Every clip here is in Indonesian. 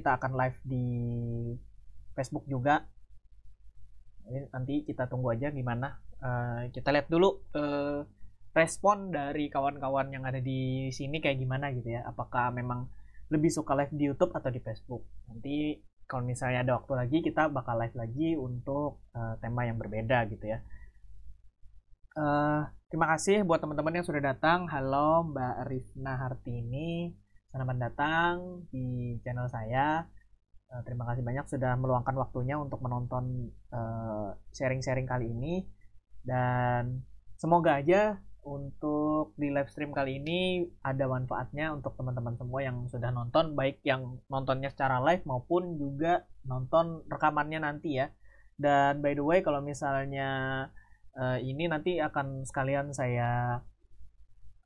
kita akan live di Facebook juga. Jadi nanti kita tunggu aja gimana. Eh, kita lihat dulu eh, respon dari kawan-kawan yang ada di sini kayak gimana gitu ya. Apakah memang lebih suka live di YouTube atau di Facebook. Nanti kalau misalnya ada waktu lagi kita bakal live lagi untuk eh, tema yang berbeda gitu ya. Eh, terima kasih buat teman-teman yang sudah datang. Halo Mbak Rifna Hartini selamat datang di channel saya. Eh, terima kasih banyak sudah meluangkan waktunya untuk menonton eh, sharing-sharing kali ini. Dan semoga aja untuk di live stream kali ini ada manfaatnya untuk teman-teman semua yang sudah nonton baik yang nontonnya secara live maupun juga nonton rekamannya nanti ya. Dan by the way kalau misalnya eh, ini nanti akan sekalian saya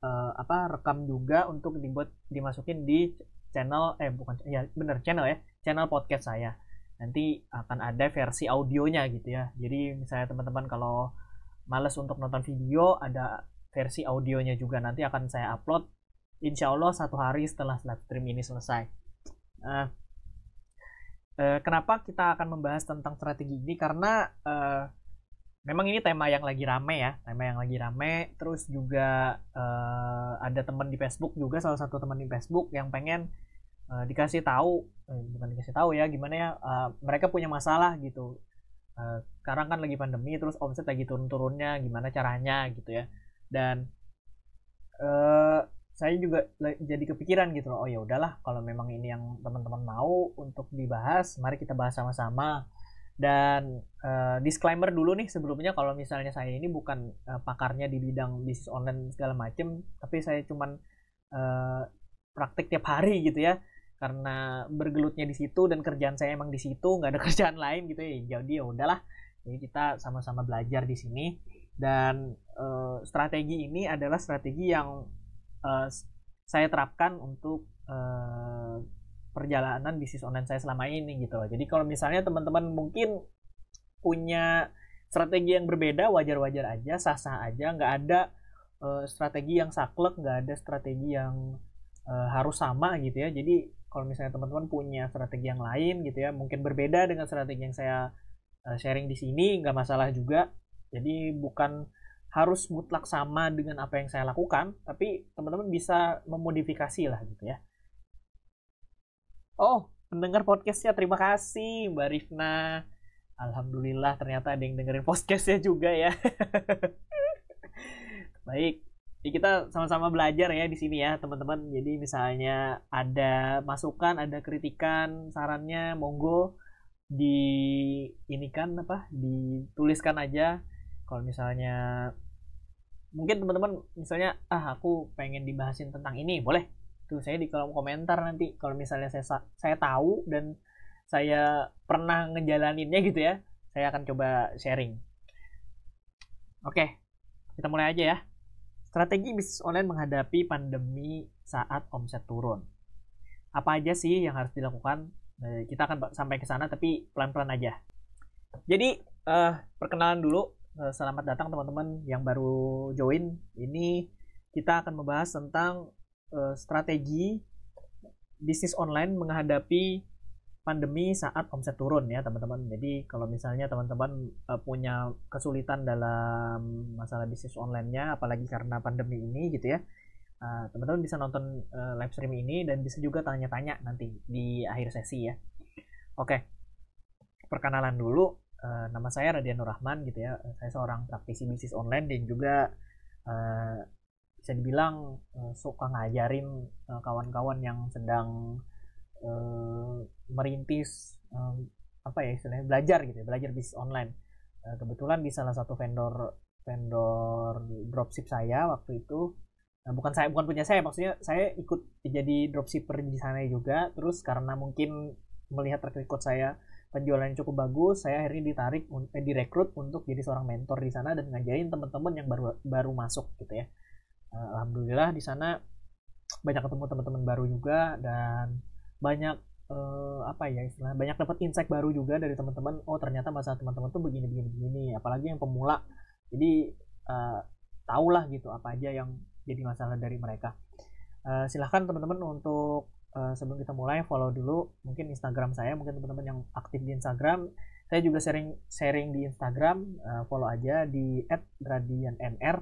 eh, apa rekam juga untuk dibuat dimasukin di channel eh bukan ya bener channel ya channel podcast saya. Nanti akan ada versi audionya gitu ya. Jadi misalnya teman-teman kalau males untuk nonton video ada versi audionya juga. Nanti akan saya upload insya Allah satu hari setelah live stream ini selesai. Eh, eh, kenapa kita akan membahas tentang strategi ini? Karena eh, memang ini tema yang lagi rame ya tema yang lagi rame. Terus juga eh, ada teman di Facebook juga salah satu teman di Facebook yang pengen eh, dikasih tahu eh, bukan dikasih tahu ya gimana ya eh, mereka punya masalah gitu. Eh, sekarang kan lagi pandemi terus omset lagi turun-turunnya gimana caranya gitu ya. Dan eh saya juga jadi kepikiran gitu loh oh ya udahlah kalau memang ini yang teman-teman mau untuk dibahas mari kita bahas sama-sama dan eh, disclaimer dulu nih sebelumnya kalau misalnya saya ini bukan eh, pakarnya di bidang bisnis online segala macem tapi saya cuman eh, praktik tiap hari gitu ya. Karena bergelutnya di situ dan kerjaan saya emang di situ nggak ada kerjaan lain gitu ya. Jadi ya udahlah jadi kita sama-sama belajar di sini. Dan eh, strategi ini adalah strategi yang s- saya terapkan untuk eh, perjalanan bisnis online saya selama ini gitu loh. Jadi kalau misalnya teman-teman mungkin punya strategi yang berbeda wajar-wajar aja, sah-sah aja, nggak ada eh, strategi yang saklek, nggak ada strategi yang eh, harus sama gitu ya. Jadi kalau misalnya teman-teman punya strategi yang lain gitu ya, mungkin berbeda dengan strategi yang saya eh, sharing di sini, nggak masalah juga. Jadi bukan harus mutlak sama dengan apa yang saya lakukan, tapi teman-teman bisa memodifikasi lah gitu ya. Oh, pendengar podcastnya terima kasih Mbak Rifna. Alhamdulillah ternyata ada yang dengerin podcastnya juga ya. Baik, Jadi kita sama-sama belajar ya di sini ya teman-teman. Jadi misalnya ada masukan, ada kritikan, sarannya, monggo di ini kan apa? Dituliskan aja. Kalau misalnya mungkin teman-teman misalnya ah aku pengen dibahasin tentang ini, boleh tuh saya di kolom komentar nanti kalau misalnya saya sa- saya tahu dan saya pernah ngejalaninnya gitu ya saya akan coba sharing. Oke kita mulai aja ya. Strategi bisnis online menghadapi pandemi saat omset turun. Apa aja sih yang harus dilakukan? Eh, kita akan sampai ke sana tapi pelan-pelan aja. Jadi eh, perkenalan dulu. Eh, selamat datang teman-teman yang baru join. Ini kita akan membahas tentang eh, strategi bisnis online menghadapi pandemi saat omset turun ya teman-teman. Jadi kalau misalnya teman-teman eh, punya kesulitan dalam masalah bisnis online-nya, apalagi karena pandemi ini gitu ya, eh, teman-teman bisa nonton eh, live stream ini dan bisa juga tanya-tanya nanti di akhir sesi ya. Oke, perkenalan dulu. Eh, nama saya Radian Rahman gitu ya. Saya seorang praktisi bisnis online dan juga bisa dibilang eh, suka ngajarin eh, kawan-kawan yang sedang eh, merintis eh, apa ya istilahnya belajar gitu ya, belajar bisnis online. Eh, kebetulan di salah satu vendor vendor dropship saya waktu itu eh, bukan saya bukan punya saya maksudnya saya ikut jadi dropshipper di sana juga terus karena mungkin melihat track record saya penjualannya cukup bagus saya akhirnya ditarik eh, direkrut untuk jadi seorang mentor di sana dan ngajarin teman-teman yang baru baru masuk gitu ya alhamdulillah di sana banyak ketemu teman-teman baru juga dan banyak eh, apa ya istilahnya banyak dapat insight baru juga dari teman-teman oh ternyata masalah teman-teman tuh begini begini begini. Apalagi yang pemula. Jadi eh, tahulah gitu apa aja yang jadi masalah dari mereka. Eh, silahkan teman-teman untuk uh, sebelum kita mulai follow dulu mungkin Instagram saya mungkin teman-teman yang aktif di Instagram. Saya juga sharing sharing di Instagram uh, follow aja di @radiannr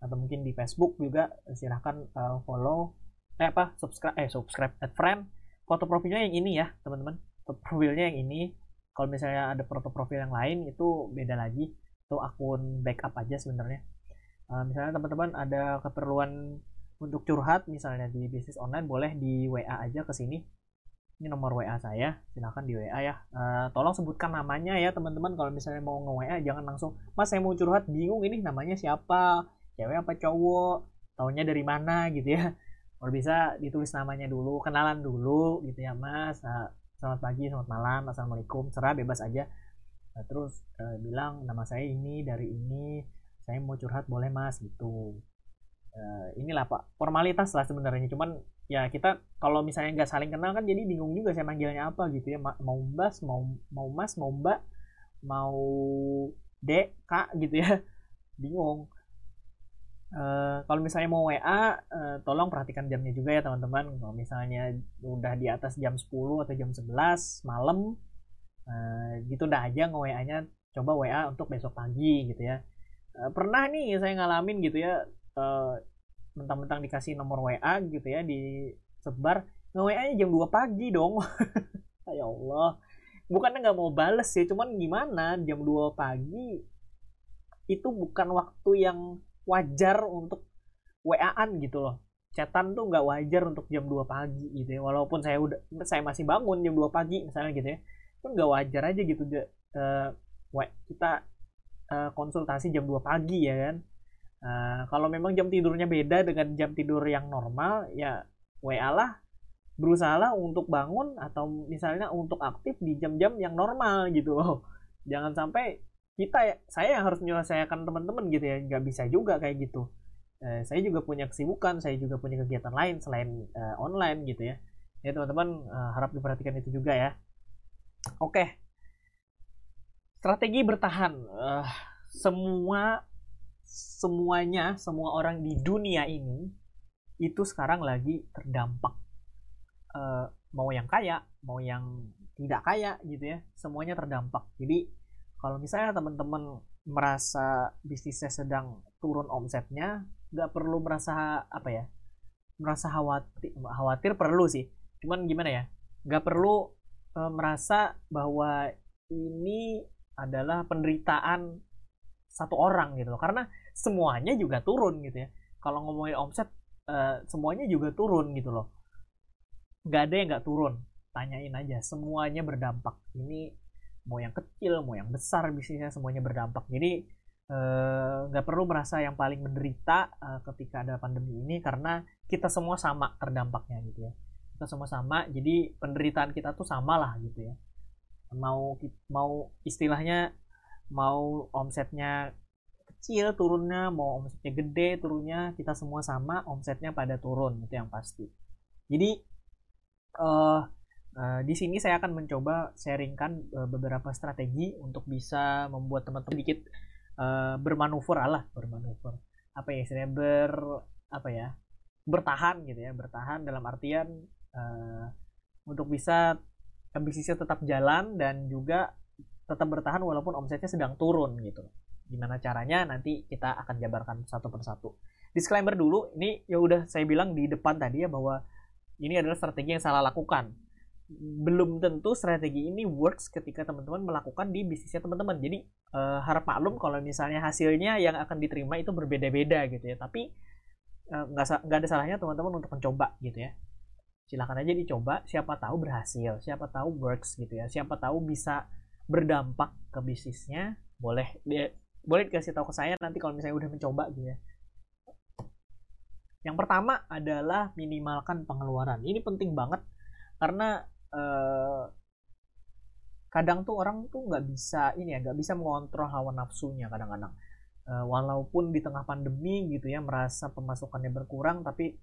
atau mungkin di Facebook juga silahkan uh, follow eh apa subscribe eh subscribe add friend foto profilnya yang ini ya teman-teman. Foto profilnya yang ini. Kalau misalnya ada foto profil yang lain itu beda lagi. Itu akun backup aja sebenarnya. Uh, misalnya teman-teman ada keperluan untuk curhat misalnya di bisnis online boleh di WA aja ke sini. Ini nomor WA saya silahkan di WA ya. Uh, tolong sebutkan namanya ya teman-teman. Kalau misalnya mau nge WA jangan langsung mas saya mau curhat. Bingung ini namanya siapa cewek apa cowok? Tahunya dari mana gitu ya. Kalau bisa ditulis namanya dulu kenalan dulu gitu ya mas. Nah, selamat pagi selamat malam assalamualaikum cerah bebas aja. Nah, terus uh, bilang nama saya ini dari ini saya mau curhat boleh mas? Gitu. Uh, inilah pak formalitas lah sebenarnya. Cuman ya kita kalau misalnya nggak saling kenal kan jadi bingung juga saya manggilnya apa gitu ya. Mau mas mau mau mas mau mbak mau dek kak gitu ya. Bingung Uh, kalau misalnya mau WA, uh, eh, tolong perhatikan jamnya juga ya teman-teman. Kalau misalnya udah di atas jam 10 atau jam 11 malam, uh, gitu udah aja nge-WA-nya coba WA untuk besok pagi gitu ya. Uh, pernah nih saya ngalamin gitu ya, uh, mentang-mentang dikasih nomor WA gitu ya, di sebar, nge-WA-nya jam 2 pagi dong. ya Allah. Bukannya nggak mau bales sih, cuman gimana jam 2 pagi itu bukan waktu yang wajar untuk WA-an gitu loh. Chatan tuh nggak wajar untuk jam 2 pagi gitu ya. Walaupun saya udah saya masih bangun jam 2 pagi misalnya gitu ya. Pun nggak wajar aja gitu uh, kita uh, konsultasi jam 2 pagi ya kan. Uh, kalau memang jam tidurnya beda dengan jam tidur yang normal ya WA lah. Berusaha lah untuk bangun atau misalnya untuk aktif di jam-jam yang normal gitu loh. Jangan sampai kita ya saya yang harus menyelesaikan teman-teman gitu ya nggak bisa juga kayak gitu. Eh, saya juga punya kesibukan saya juga punya kegiatan lain selain uh, online gitu ya. Ya teman-teman uh, harap diperhatikan itu juga ya. Oke. Strategi bertahan. Uh, semua semuanya semua orang di dunia ini itu sekarang lagi terdampak. Uh, mau yang kaya mau yang tidak kaya gitu ya semuanya terdampak. Jadi kalau misalnya teman-teman merasa bisnisnya sedang turun omsetnya nggak perlu merasa apa ya merasa khawatir khawatir perlu sih. Cuman gimana ya nggak perlu e, merasa bahwa ini adalah penderitaan satu orang gitu loh. Karena semuanya juga turun gitu ya. Kalau ngomongin omset e, semuanya juga turun gitu loh. Nggak ada yang nggak turun. Tanyain aja semuanya berdampak. Ini mau yang kecil mau yang besar bisnisnya semuanya berdampak. Jadi eh, nggak uh, perlu merasa yang paling menderita uh, ketika ada pandemi ini karena kita semua sama terdampaknya gitu ya. Kita semua sama jadi penderitaan kita tuh sama lah gitu ya. Mau mau istilahnya mau omsetnya kecil turunnya mau omsetnya gede turunnya kita semua sama omsetnya pada turun itu yang pasti. Jadi uh, Uh, di sini saya akan mencoba sharingkan uh, beberapa strategi untuk bisa membuat teman-teman sedikit uh, bermanuver Allah bermanuver. Apa ya istilahnya ber apa ya bertahan gitu ya bertahan dalam artian uh, untuk bisa bisnisnya tetap jalan dan juga tetap bertahan walaupun omsetnya sedang turun gitu. Gimana caranya nanti kita akan jabarkan satu persatu. Disclaimer dulu ini ya udah saya bilang di depan tadi ya bahwa ini adalah strategi yang salah lakukan belum tentu strategi ini works ketika teman-teman melakukan di bisnisnya teman-teman. Jadi uh, harap maklum kalau misalnya hasilnya yang akan diterima itu berbeda-beda gitu ya. Tapi eh, nggak uh, ada salahnya teman-teman untuk mencoba gitu ya. Silahkan aja dicoba. Siapa tahu berhasil, siapa tahu works gitu ya. Siapa tahu bisa berdampak ke bisnisnya. Boleh dia boleh dikasih tahu ke saya nanti kalau misalnya udah mencoba gitu ya. Yang pertama adalah minimalkan pengeluaran. Ini penting banget karena Eh, kadang tuh orang tuh nggak bisa ini ya nggak bisa mengontrol hawa nafsunya kadang-kadang. Uh, walaupun di tengah pandemi gitu ya merasa pemasukannya berkurang tapi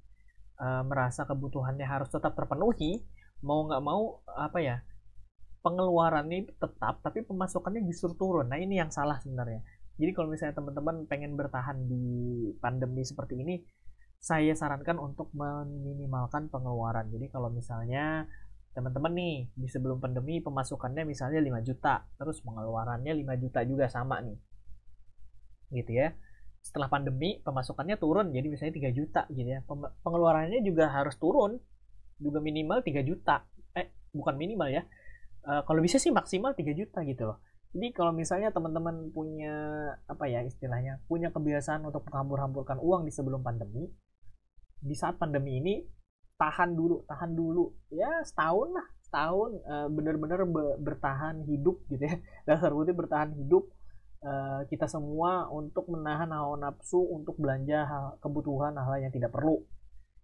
uh, merasa kebutuhannya harus tetap terpenuhi mau nggak mau apa ya pengeluaran ini tetap tapi pemasukannya justru turun. Nah ini yang salah sebenarnya. Jadi kalau misalnya teman-teman pengen bertahan di pandemi seperti ini saya sarankan untuk meminimalkan pengeluaran. Jadi kalau misalnya teman-teman nih di sebelum pandemi pemasukannya misalnya 5 juta, terus pengeluarannya 5 juta juga sama nih. Gitu ya. Setelah pandemi pemasukannya turun jadi misalnya 3 juta gitu ya. Pengeluarannya juga harus turun juga minimal 3 juta. Eh, bukan minimal ya. Uh, kalau bisa sih maksimal 3 juta gitu loh. Jadi kalau misalnya teman-teman punya apa ya istilahnya, punya kebiasaan untuk menghambur-hamburkan uang di sebelum pandemi, di saat pandemi ini tahan dulu tahan dulu. Ya setahun lah setahun uh, benar-benar be bertahan hidup gitu ya. Dasar putih bertahan hidup uh, kita semua untuk menahan hawa nafsu untuk belanja hal, kebutuhan hal, hal yang tidak perlu.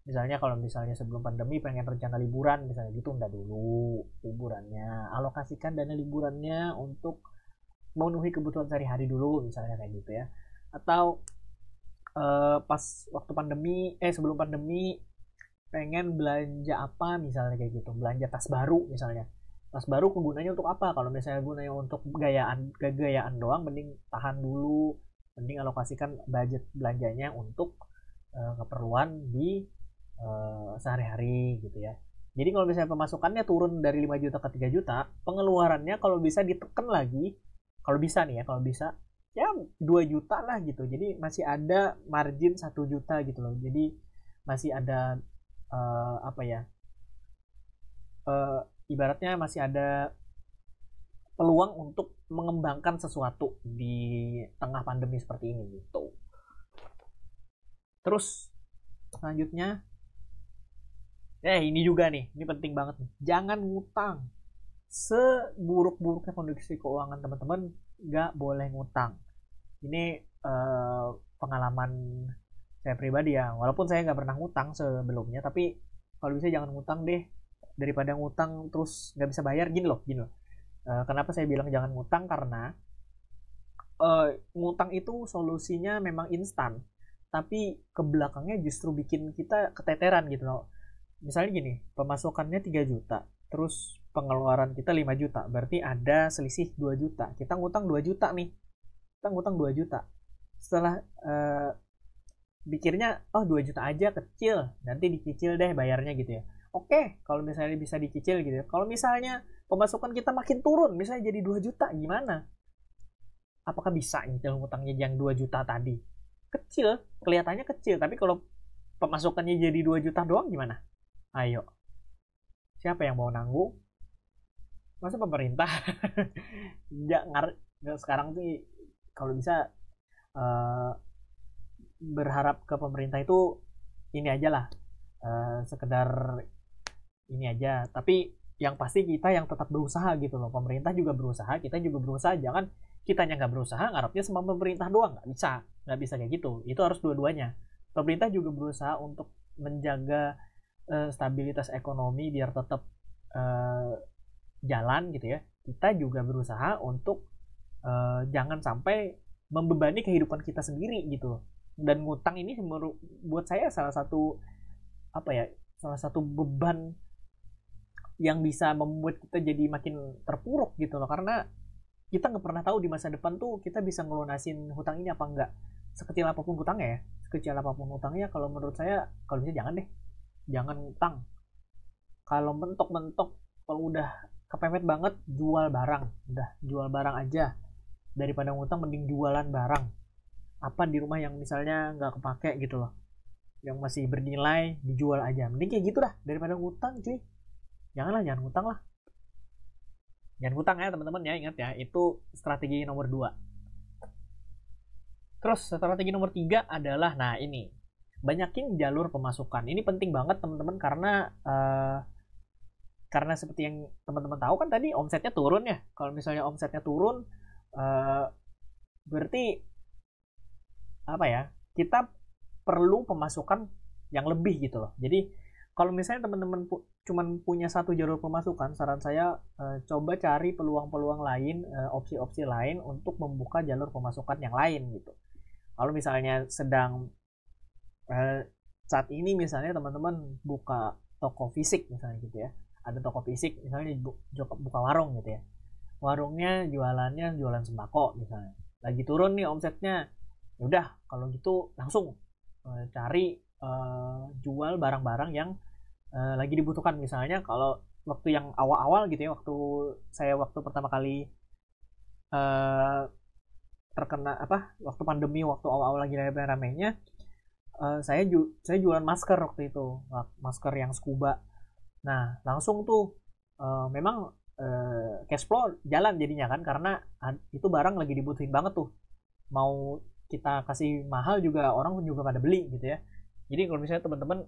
Misalnya kalau misalnya sebelum pandemi pengen rencana liburan misalnya gitu tunda dulu liburannya alokasikan dana liburannya untuk memenuhi kebutuhan sehari-hari dulu misalnya kayak gitu ya. Atau uh, pas waktu pandemi eh sebelum pandemi pengen belanja apa misalnya kayak gitu. Belanja tas baru misalnya. Tas baru kegunaannya untuk apa? Kalau misalnya gunanya untuk gayaan gayaan doang mending tahan dulu. Mending alokasikan budget belanjanya untuk uh, keperluan di uh, sehari-hari gitu ya. Jadi kalau misalnya pemasukannya turun dari 5 juta ke 3 juta pengeluarannya kalau bisa ditekan lagi kalau bisa nih ya kalau bisa ya 2 juta lah gitu. Jadi masih ada margin satu juta gitu loh. Jadi masih ada uh, apa ya uh, ibaratnya masih ada peluang untuk mengembangkan sesuatu di tengah pandemi seperti ini gitu. Terus selanjutnya eh ini juga nih ini penting banget nih. Jangan ngutang. Seburuk-buruknya kondisi keuangan teman-teman nggak boleh ngutang. Ini uh, pengalaman saya pribadi ya. Walaupun saya nggak pernah ngutang sebelumnya tapi kalau bisa jangan ngutang deh. Daripada ngutang terus nggak bisa bayar gini loh gini loh. Uh, kenapa saya bilang jangan ngutang? Karena uh, ngutang itu solusinya memang instan. Tapi ke belakangnya justru bikin kita keteteran gitu loh. Misalnya gini pemasukannya 3 juta terus pengeluaran kita 5 juta. Berarti ada selisih 2 juta. Kita ngutang 2 juta nih. Kita ngutang 2 juta. Setelah uh, pikirnya oh 2 juta aja kecil. Nanti dicicil deh bayarnya gitu ya. Oke kalau misalnya bisa dicicil gitu ya. Kalau misalnya pemasukan kita makin turun misalnya jadi 2 juta gimana? Apakah bisa nyicil ngutangnya yang 2 juta tadi? Kecil kelihatannya kecil tapi kalau pemasukannya jadi 2 juta doang gimana? Ayo. Siapa yang mau nanggung? Masa pemerintah? Ngar sekarang sih kalau bisa uh, berharap ke pemerintah itu ini aja lah. Uh, sekedar ini aja. Tapi yang pasti kita yang tetap berusaha gitu loh. Pemerintah juga berusaha kita juga berusaha. Jangan kitanya nggak berusaha ngarapnya sama pemerintah doang. Nggak bisa nggak bisa kayak gitu. Itu harus dua-duanya. Pemerintah juga berusaha untuk menjaga uh, stabilitas ekonomi biar tetap uh, jalan gitu ya. Kita juga berusaha untuk uh, jangan sampai membebani kehidupan kita sendiri gitu dan ngutang ini buat saya salah satu apa ya salah satu beban yang bisa membuat kita jadi makin terpuruk gitu loh. Karena kita nggak pernah tahu di masa depan tuh kita bisa ngelunasin hutang ini apa enggak sekecil apa pun hutangnya ya sekecil apa pun hutangnya kalau menurut saya kalau bisa jangan deh. Jangan ngutang. Kalau mentok-mentok kalau udah kepepet banget jual barang. Udah jual barang aja. Daripada ngutang mending jualan barang apa di rumah yang misalnya nggak kepake gitu loh. Yang masih bernilai dijual aja. Mending kayak gitu dah daripada ngutang cuy. Janganlah jangan ngutang lah. Jangan ngutang ya teman-teman ya ingat ya itu strategi nomor dua. Terus strategi nomor tiga adalah nah ini banyakin jalur pemasukan. Ini penting banget teman-teman karena uh, karena seperti yang teman-teman tahu kan tadi omsetnya turun ya. Kalau misalnya omsetnya turun uh, berarti apa ya kita perlu pemasukan yang lebih gitu loh. Jadi kalau misalnya teman-teman pu cuman punya satu jalur pemasukan saran saya uh, coba cari peluang-peluang lain uh, opsi-opsi lain untuk membuka jalur pemasukan yang lain gitu. Kalau misalnya sedang uh, saat ini misalnya teman-teman buka toko fisik misalnya gitu ya. Ada toko fisik misalnya buka warung gitu ya. Warungnya jualannya jualan sembako misalnya. Lagi turun nih omsetnya ya udah kalau gitu langsung e, cari uh, jual barang-barang yang uh, lagi dibutuhkan. Misalnya kalau waktu yang awal-awal gitu ya waktu saya waktu pertama kali uh, terkena apa waktu pandemi waktu awal-awal lagi rame-ramenya uh, saya ju saya jualan masker waktu itu masker yang scuba. Nah langsung tuh uh, memang uh, cash flow jalan jadinya kan karena itu barang lagi dibutuhin banget tuh. Mau kita kasih mahal juga orang juga pada beli gitu ya jadi kalau misalnya teman-teman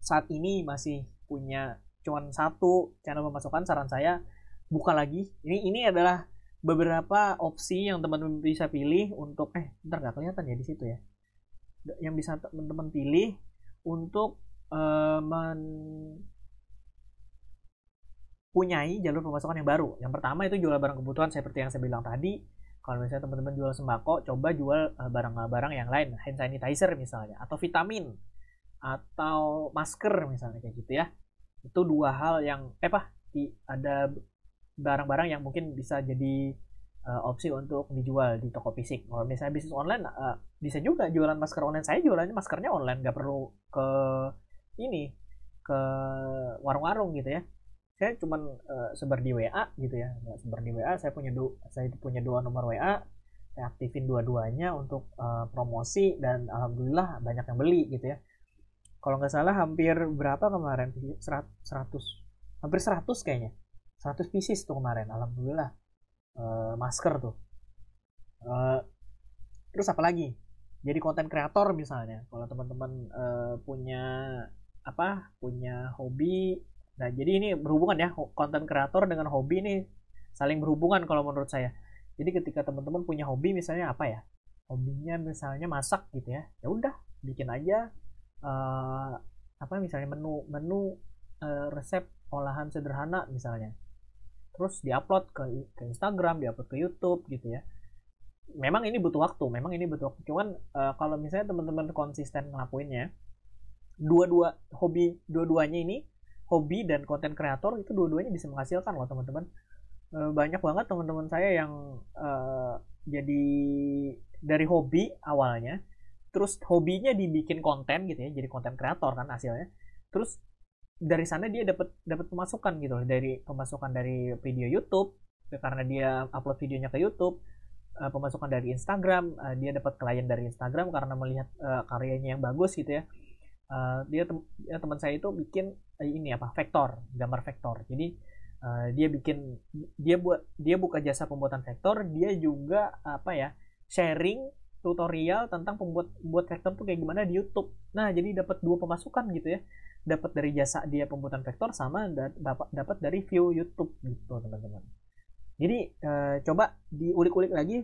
saat ini masih punya cuman satu channel pemasukan saran saya buka lagi ini ini adalah beberapa opsi yang teman-teman bisa pilih untuk eh ntar nggak kelihatan ya di situ ya yang bisa teman-teman pilih untuk uh, men punyai jalur pemasukan yang baru. Yang pertama itu jual barang kebutuhan seperti yang saya bilang tadi. Kalau misalnya teman-teman jual sembako, coba jual eh, barang-barang yang lain, hand sanitizer misalnya, atau vitamin, atau masker misalnya kayak gitu ya. Itu dua hal yang eh apa ada barang-barang yang mungkin bisa jadi uh, opsi untuk dijual di toko fisik. Kalau misalnya bisnis online uh, bisa juga jualan masker online. Saya jualannya maskernya online nggak perlu ke ini ke warung-warung gitu ya saya cuman uh, sebar di WA gitu ya. Sebar di WA saya punya dua saya punya dua nomor WA saya aktifin dua-duanya untuk uh, promosi dan alhamdulillah banyak yang beli gitu ya. Kalau nggak salah hampir berapa kemarin? 100 hampir 100 kayaknya. 100 pieces tuh kemarin alhamdulillah. Uh, masker tuh. Uh, terus apa lagi? Jadi konten kreator misalnya. Kalau teman-teman uh, punya apa punya hobi nah jadi ini berhubungan ya konten kreator dengan hobi ini saling berhubungan kalau menurut saya. Jadi ketika teman-teman punya hobi misalnya apa ya? Hobinya misalnya masak gitu ya ya udah bikin aja uh, apa misalnya menu menu uh, resep olahan sederhana misalnya. Terus diupload ke ke Instagram diupload ke YouTube gitu ya. Memang ini butuh waktu memang ini butuh waktu. Cuman uh, kalau misalnya teman-teman konsisten ngelakuinnya dua-dua hobi dua-duanya ini hobi dan konten kreator itu dua-duanya bisa menghasilkan loh teman-teman. Uh, banyak banget teman-teman saya yang uh, jadi dari hobi awalnya terus hobinya dibikin konten gitu ya jadi konten kreator kan hasilnya. Terus dari sana dia dapat dapat pemasukan gitu dari pemasukan dari video YouTube karena dia upload videonya ke YouTube uh, pemasukan dari Instagram uh, dia dapat klien dari Instagram karena melihat uh, karyanya yang bagus gitu ya uh, dia tem ya, teman saya itu bikin uh, ini apa vektor gambar vektor jadi uh, dia bikin dia buat dia buka jasa pembuatan vektor dia juga apa ya sharing tutorial tentang pembuat buat vektor tuh kayak gimana di YouTube. Nah, jadi dapat dua pemasukan gitu ya. Dapat dari jasa dia pembuatan vektor sama dapat dapat dari view YouTube gitu, teman-teman. Jadi uh, coba diulik-ulik lagi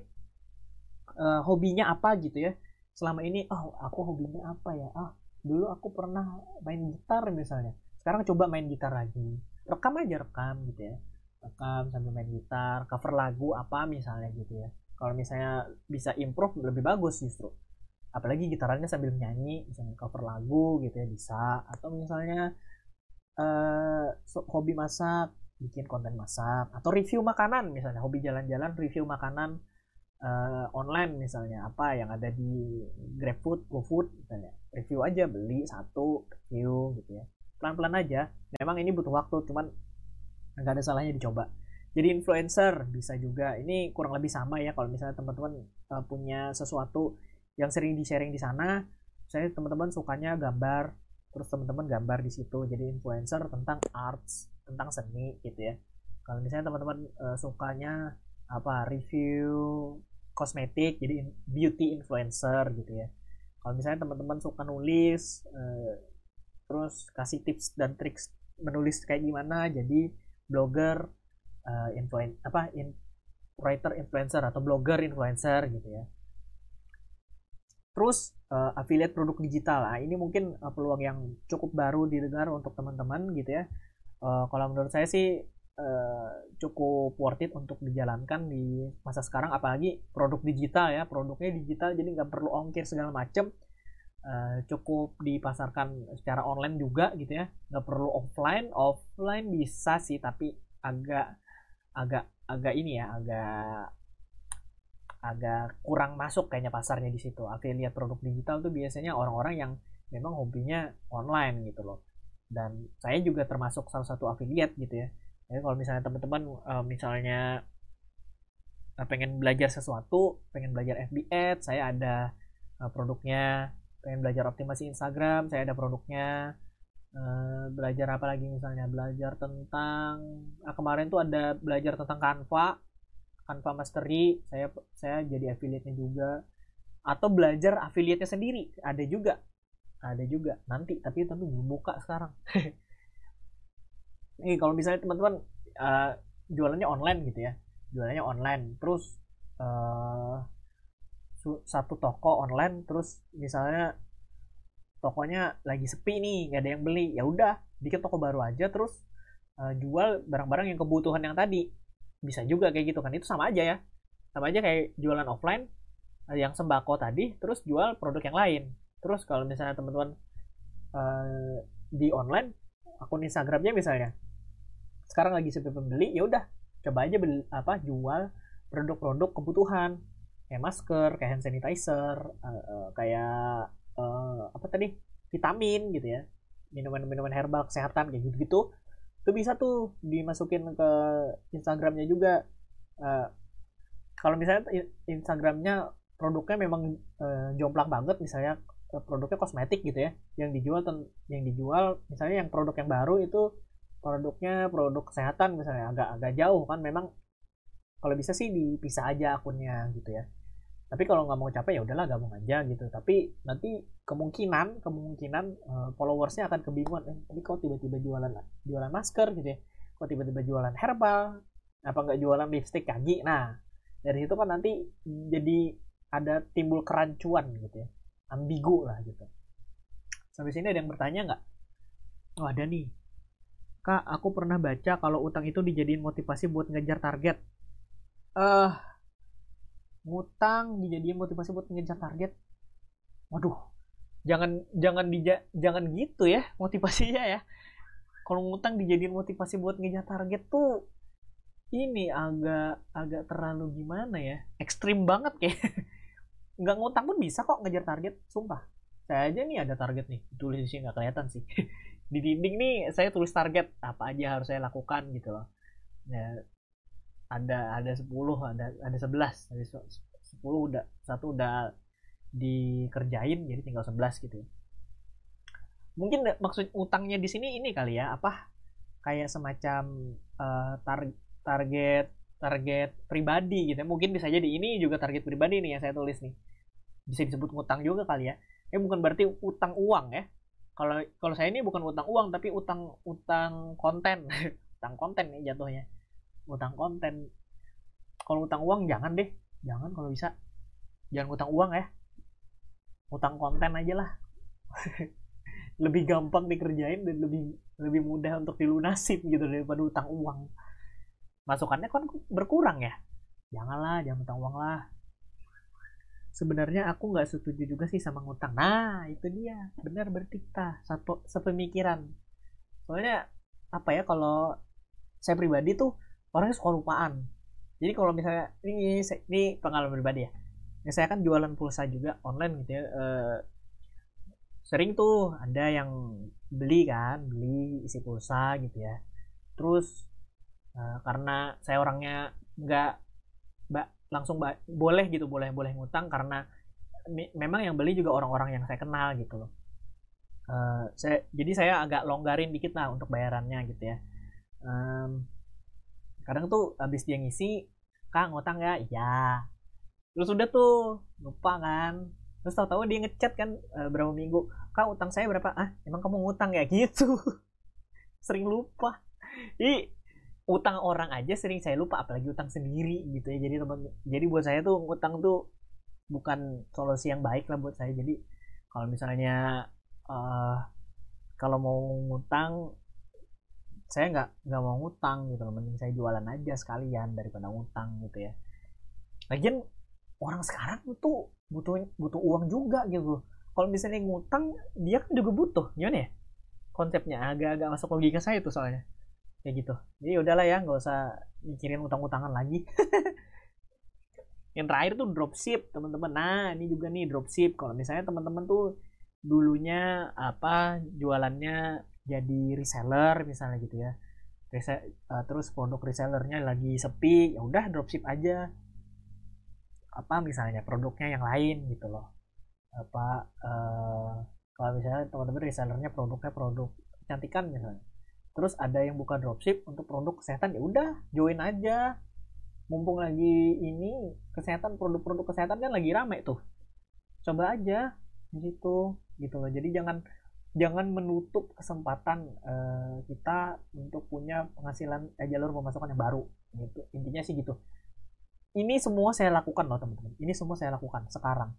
uh, hobinya apa gitu ya. Selama ini oh aku hobinya apa ya? Ah, dulu aku pernah main gitar misalnya. Sekarang coba main gitar lagi. Rekam aja rekam gitu ya. Rekam sambil main gitar, cover lagu apa misalnya gitu ya kalau misalnya bisa improve lebih bagus justru apalagi gitarannya sambil nyanyi misalnya cover lagu gitu ya bisa atau misalnya uh, hobi masak bikin konten masak atau review makanan misalnya hobi jalan-jalan review makanan uh, online misalnya apa yang ada di GrabFood, GoFood misalnya review aja beli satu review gitu ya. Pelan-pelan aja memang ini butuh waktu cuman nggak ada salahnya dicoba. Jadi influencer bisa juga ini kurang lebih sama ya kalau misalnya teman-teman uh, punya sesuatu yang sering di sharing di sana saya teman-teman sukanya gambar terus teman-teman gambar di situ jadi influencer tentang arts tentang seni gitu ya. Kalau misalnya teman-teman uh, sukanya apa review kosmetik jadi beauty influencer gitu ya kalau misalnya teman-teman suka nulis uh, terus kasih tips dan triks menulis kayak gimana jadi blogger uh, influen apa in, writer influencer atau blogger influencer gitu ya. Terus uh, affiliate produk digital. Nah, ini mungkin uh, peluang yang cukup baru didengar untuk teman-teman gitu ya. Uh, kalau menurut saya sih uh, cukup worth it untuk dijalankan di masa sekarang apalagi produk digital ya. Produknya digital jadi nggak perlu ongkir segala macam. Uh, cukup dipasarkan secara online juga gitu ya nggak perlu offline offline bisa sih tapi agak agak agak ini ya agak agak kurang masuk kayaknya pasarnya di situ affiliate produk digital tuh biasanya orang-orang yang memang hobinya online gitu loh dan saya juga termasuk salah satu affiliate gitu ya jadi kalau misalnya teman-teman uh, misalnya uh, pengen belajar sesuatu pengen belajar FB Ads saya ada uh, produknya. Pengen belajar optimasi Instagram saya ada produknya. Uh, belajar apa lagi misalnya? Belajar tentang uh, kemarin tuh ada belajar tentang Canva. Canva Mastery saya saya jadi affiliate-nya juga. Atau belajar affiliate-nya sendiri ada juga. Ada juga nanti. Tapi tapi belum buka sekarang nih kalau misalnya teman-teman uh, jualannya online gitu ya. Jualannya online. Terus uh, satu toko online terus misalnya tokonya lagi sepi nih nggak ada yang beli ya udah bikin toko baru aja terus uh, jual barang-barang yang kebutuhan yang tadi. Bisa juga kayak gitu kan itu sama aja ya. Sama aja kayak jualan offline yang sembako tadi terus jual produk yang lain. Terus kalau misalnya teman-teman uh, di online akun Instagramnya misalnya sekarang lagi sepi pembeli ya udah coba aja beli apa jual produk-produk kebutuhan. Kayak masker kayak hand sanitizer uh, uh, kayak uh, apa tadi vitamin gitu ya. Minuman-minuman herbal kesehatan kayak gitu-gitu. Itu bisa tuh dimasukin ke Instagramnya juga. Uh, kalau misalnya Instagramnya produknya memang uh, jomplang banget misalnya produknya kosmetik gitu ya. Yang dijual yang dijual misalnya yang produk yang baru itu produknya produk kesehatan misalnya agak agak jauh kan memang kalau bisa sih dipisah aja akunnya gitu ya. Tapi kalau nggak mau capek ya udahlah gabung aja gitu. Tapi nanti kemungkinan kemungkinan uh, followersnya akan kebingungan eh, tapi kok tiba-tiba jualan jualan masker gitu ya? Kok tiba-tiba jualan herbal? Apa nggak jualan lipstick kaki nah dari situ kan nanti jadi ada timbul kerancuan gitu ya ambigu lah gitu. Sampai sini ada yang bertanya nggak? Oh ada nih kak aku pernah baca kalau utang itu dijadiin motivasi buat ngejar target. Eh uh, ngutang dijadiin motivasi buat ngejar target? Waduh jangan jangan dija, jangan gitu ya motivasinya ya. Kalau ngutang dijadiin motivasi buat ngejar target tuh ini agak agak terlalu gimana ya? Ekstrim banget kayak. Nggak ngutang pun bisa kok ngejar target sumpah. Saya aja nih ada target nih. Tulis sini nggak kelihatan sih di dinding nih saya tulis target apa aja harus saya lakukan gitu loh. Ya, ada ada 10 ada ada 11 dari 10 udah satu udah dikerjain jadi tinggal 11 gitu mungkin maksud utangnya di sini ini kali ya apa? Kayak semacam uh, tar target target pribadi gitu mungkin bisa jadi ini juga target pribadi nih yang saya tulis nih. Bisa disebut ngutang juga kali ya. Eh bukan berarti utang uang ya kalau kalau saya ini bukan utang uang tapi utang utang konten. Utang konten nih jatuhnya. Utang konten. Kalau utang uang jangan deh. Jangan kalau bisa. Jangan utang uang ya. Utang konten aja lah. Lebih gampang dikerjain dan lebih lebih mudah untuk dilunasin gitu daripada utang uang. Masukannya kan berkurang ya. Janganlah jangan utang uang lah sebenarnya aku nggak setuju juga sih sama ngutang. Nah itu dia. Benar berarti kita satu sepemikiran. Soalnya apa ya kalau saya pribadi tuh orangnya suka lupaan. Jadi kalau misalnya ini ini pengalaman pribadi ya. Ini saya kan jualan pulsa juga online gitu ya e, sering tuh ada yang beli kan beli isi pulsa gitu ya. Terus uh, karena saya orangnya nggak langsung boleh gitu boleh boleh ngutang karena memang yang beli juga orang-orang yang saya kenal gitu loh. Uh, saya jadi saya agak longgarin dikit lah untuk bayarannya gitu ya. Um, kadang tuh habis dia ngisi kak ngutang ya iya. Terus udah tuh lupa kan. Terus tahu-tahu dia ngechat kan uh, berapa minggu kak utang saya berapa? Ah emang kamu ngutang ya? Gitu. Sering lupa. Ih, utang orang aja sering saya lupa apalagi utang sendiri gitu ya. Jadi teman jadi buat saya tuh utang tuh bukan solusi yang baik lah buat saya. Jadi kalau misalnya uh, kalau mau ngutang saya nggak nggak mau ngutang gitu loh. Mending saya jualan aja sekalian daripada ngutang gitu ya. Lagian orang sekarang tuh butuh butuh uang juga gitu. Kalau misalnya ngutang dia kan juga butuh. Gimana ya? Konsepnya agak-agak masuk logika saya tuh soalnya kayak gitu. Jadi udahlah ya nggak usah mikirin utang-utangan lagi. Yang terakhir tuh dropship teman-teman. Nah ini juga nih dropship kalau misalnya teman-teman tuh dulunya apa jualannya jadi reseller misalnya gitu ya. Rese uh, terus produk resellernya lagi sepi ya udah dropship aja. Apa misalnya produknya yang lain gitu loh. Apa uh, kalau misalnya teman-teman resellernya produknya produk kecantikan misalnya terus ada yang buka dropship untuk produk kesehatan ya udah join aja. Mumpung lagi ini kesehatan produk-produk kesehatan kan lagi rame tuh. Coba aja di situ gitu loh. Jadi jangan jangan menutup kesempatan uh, kita untuk punya penghasilan eh, jalur pemasukan yang baru gitu. Intinya sih gitu. Ini semua saya lakukan loh teman-teman. Ini semua saya lakukan sekarang.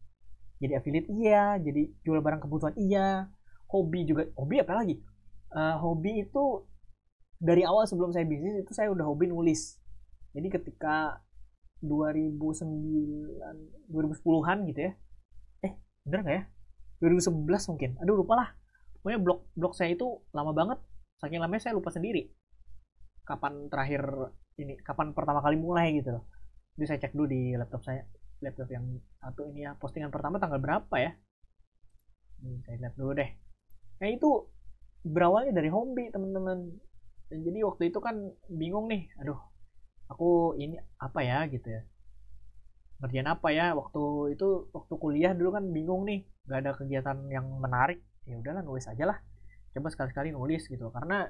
Jadi affiliate iya. Jadi jual barang kebutuhan iya. Hobi juga hobi apa lagi uh, hobi itu dari awal sebelum saya bisnis itu saya udah hobi nulis. Jadi ketika 2009 2010-an gitu ya. Eh bener nggak ya? 2011 mungkin. Aduh lupa lah. Pokoknya blog blog saya itu lama banget. Saking lamanya saya lupa sendiri. Kapan terakhir ini kapan pertama kali mulai gitu loh. Jadi saya cek dulu di laptop saya. Laptop yang satu ini ya. Postingan pertama tanggal berapa ya? Hmm, saya lihat dulu deh. Nah itu berawalnya dari hobi teman-teman. Dan jadi waktu itu kan bingung nih aduh aku ini apa ya? Gitu ya. Ngerjain apa ya? Waktu itu waktu kuliah dulu kan bingung nih gak ada kegiatan yang menarik. Ya udahlah nulis aja lah. Coba sekali-sekali nulis gitu. Karena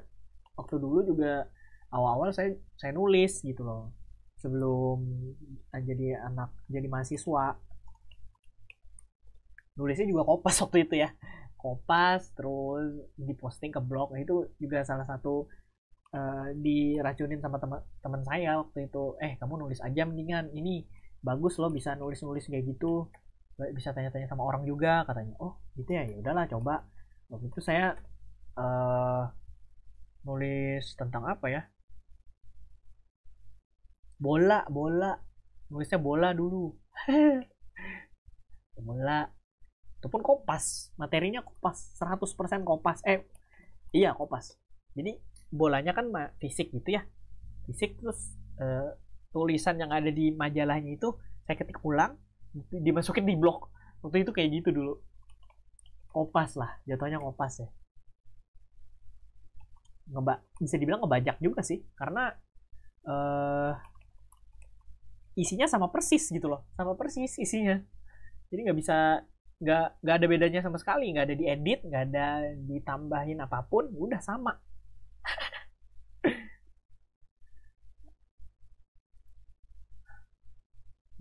waktu dulu juga awal-awal saya saya nulis gitu loh. Sebelum jadi anak jadi mahasiswa. Nulisnya juga kopas waktu itu ya kopas terus diposting ke blog. Nah itu juga salah satu uh, diracunin sama teman-teman saya waktu itu. Eh kamu nulis aja mendingan. Ini bagus loh bisa nulis-nulis kayak gitu. Bisa tanya-tanya sama orang juga katanya. Oh gitu ya? Ya udahlah coba. Waktu itu saya uh, nulis tentang apa ya? Bola bola. Nulisnya bola dulu. Bola itu pun kopas materinya kopas 100% kopas eh iya kopas jadi bolanya kan fisik gitu ya. Fisik terus uh, tulisan yang ada di majalahnya itu saya ketik ulang dimasukin di blog. Waktu itu kayak gitu dulu. Kopas lah. Jatuhnya kopas ya. Ngeba bisa dibilang ngebajak juga sih. Karena uh, isinya sama persis gitu loh. Sama persis isinya. Jadi nggak bisa nggak nggak ada bedanya sama sekali. Nggak ada diedit nggak ada ditambahin apa pun udah sama.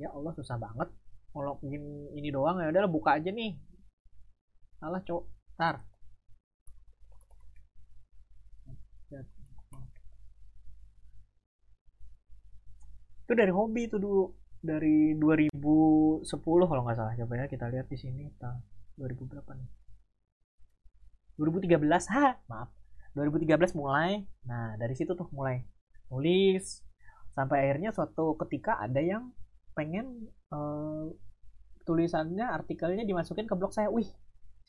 Ya Allah susah banget. Kalau ini doang ya udahlah buka aja nih. Salah cok tar itu dari hobi itu dulu dari 2010 kalau nggak salah. Coba ya kita lihat di sini tahun 2000 berapa nih? 2013 ha maaf. 2013 mulai. Nah dari situ tuh mulai nulis. Sampai akhirnya suatu ketika ada yang pengen uh, tulisannya artikelnya dimasukin ke blog saya. Wih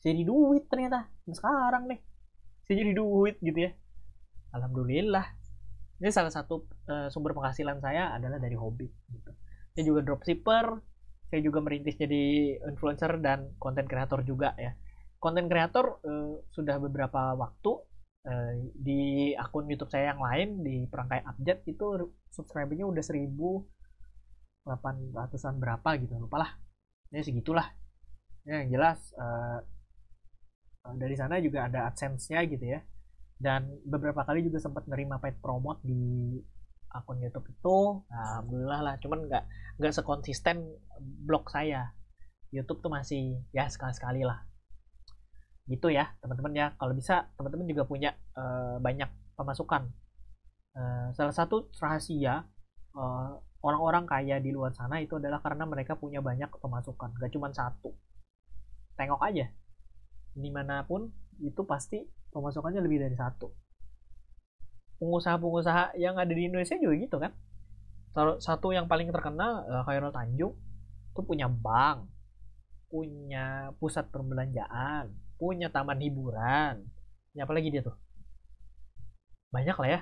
jadi duit ternyata. Sekarang nih saya jadi duit gitu ya. Alhamdulillah. Ini salah satu uh, sumber penghasilan saya adalah dari hobi gitu saya juga dropshipper saya juga merintis jadi influencer dan konten kreator juga ya. Konten kreator uh, sudah beberapa waktu uh, di akun YouTube saya yang lain di perangkai update itu subscribernya udah seribu 800-an berapa gitu lupa lah. Ya segitulah. Ya yang jelas uh, dari sana juga ada adsense-nya gitu ya. Dan beberapa kali juga sempat nerima paid promote di akun YouTube itu nah, alhamdulillah lah. Cuman nggak nggak sekonsisten blog saya. YouTube tuh masih ya sekali sekali lah. Gitu ya teman-teman ya. Kalau bisa teman-teman juga punya uh, banyak pemasukan. Uh, salah satu rahasia uh, orang-orang kaya di luar sana itu adalah karena mereka punya banyak pemasukan. Gak cuma satu. Tengok aja. Di mana pun itu pasti pemasukannya lebih dari satu pengusaha-pengusaha yang ada di Indonesia juga gitu kan. Satu yang paling terkenal uh, Khairul Tanjung itu punya bank punya pusat perbelanjaan punya taman hiburan. Ya apalagi dia tuh? Banyak lah ya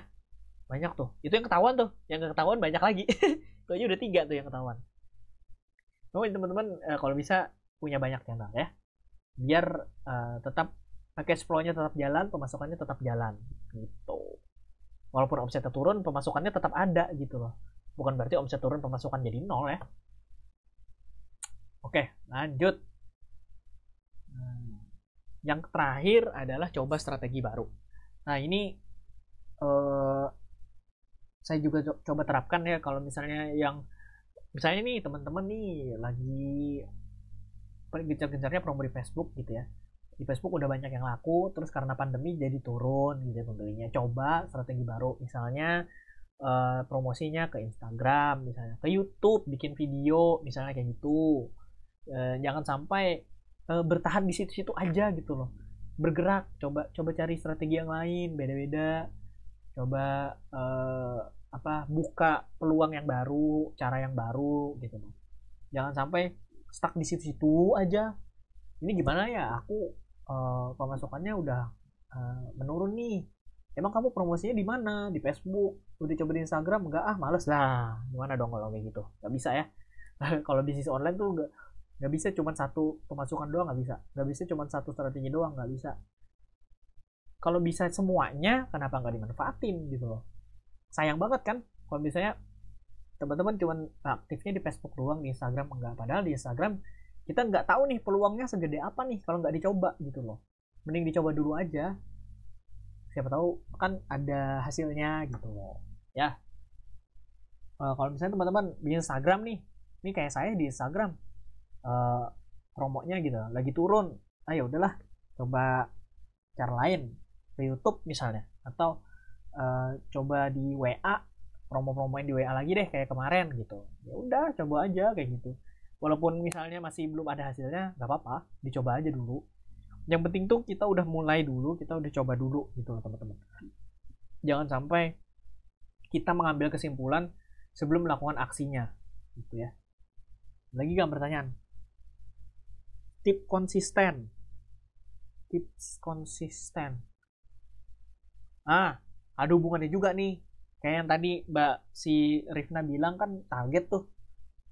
banyak tuh. Itu yang ketahuan tuh yang ketahuan banyak lagi. Itu aja udah tiga tuh yang ketahuan. Pokoknya teman-teman eh, kalau bisa punya banyak channel ya biar uh, tetap package flow-nya tetap jalan pemasukannya tetap jalan gitu walaupun omsetnya turun pemasukannya tetap ada gitu loh. Bukan berarti omset turun pemasukan jadi nol ya. Oke lanjut. Hmm. yang terakhir adalah coba strategi baru. Nah ini uh, saya juga coba terapkan ya kalau misalnya yang misalnya nih teman-teman nih lagi gencar-gencarnya promo di Facebook gitu ya di Facebook udah banyak yang laku terus karena pandemi jadi turun gitu ya pembelinya. Coba strategi baru misalnya uh, promosinya ke Instagram misalnya. Ke YouTube bikin video misalnya kayak gitu. Uh, jangan sampai uh, bertahan di situ-situ aja gitu loh. Bergerak coba coba cari strategi yang lain beda-beda. Coba uh, apa buka peluang yang baru cara yang baru gitu loh. Jangan sampai stuck di situ-situ aja. Ini gimana ya? Aku uh, pemasukannya udah uh, menurun nih. Emang kamu promosinya di mana? Di Facebook. Udah coba di Instagram? Enggak ah males lah. Gimana dong kalau kayak gitu? Nggak bisa ya. Kalau bisnis online tuh nggak nggak bisa. Cuma satu pemasukan doang nggak bisa. Nggak bisa cuma satu strategi doang nggak bisa. Kalau bisa semuanya kenapa nggak dimanfaatin gitu loh? Sayang banget kan? Kalau misalnya teman-teman cuma aktifnya di Facebook doang di Instagram enggak padahal di Instagram kita nggak tahu nih peluangnya segede apa nih kalau nggak dicoba gitu loh. Mending dicoba dulu aja. Siapa tahu kan ada hasilnya gitu loh. Ya. Uh, kalau misalnya teman-teman di Instagram nih ini kayak saya di Instagram uh, promonya gitu lagi turun. Ayo ah, ya udahlah coba cara lain ke YouTube misalnya. Atau uh, coba di WA promo-promoin di WA lagi deh kayak kemarin gitu. Ya udah coba aja kayak gitu walaupun misalnya masih belum ada hasilnya nggak apa-apa. Dicoba aja dulu. Yang penting tuh kita udah mulai dulu kita udah coba dulu gitu loh teman-teman. Jangan sampai kita mengambil kesimpulan sebelum melakukan aksinya gitu ya. Lagi gak pertanyaan? Tip konsisten. Tips konsisten. Ah ada hubungannya juga nih. Kayak yang tadi mbak si Rifna bilang kan target tuh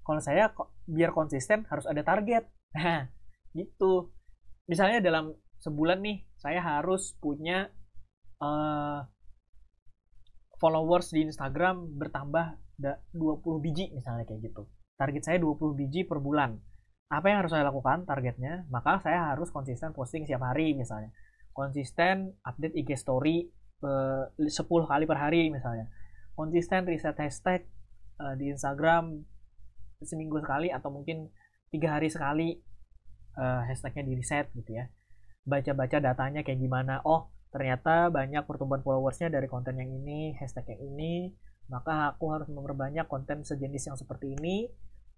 kalau saya biar konsisten harus ada target. Nah gitu. Misalnya dalam sebulan nih saya harus punya uh, followers di Instagram bertambah 20 biji misalnya kayak gitu. Target saya 20 biji per bulan. Apa yang harus saya lakukan targetnya? Maka saya harus konsisten posting setiap hari misalnya. Konsisten update IG story 10 kali per hari misalnya. Konsisten riset hashtag uh, di Instagram seminggu sekali atau mungkin tiga hari sekali uh, hashtagnya di riset gitu ya. Baca-baca datanya kayak gimana. Oh ternyata banyak pertumbuhan followersnya dari konten yang ini hashtag yang ini. Maka aku harus memperbanyak konten sejenis yang seperti ini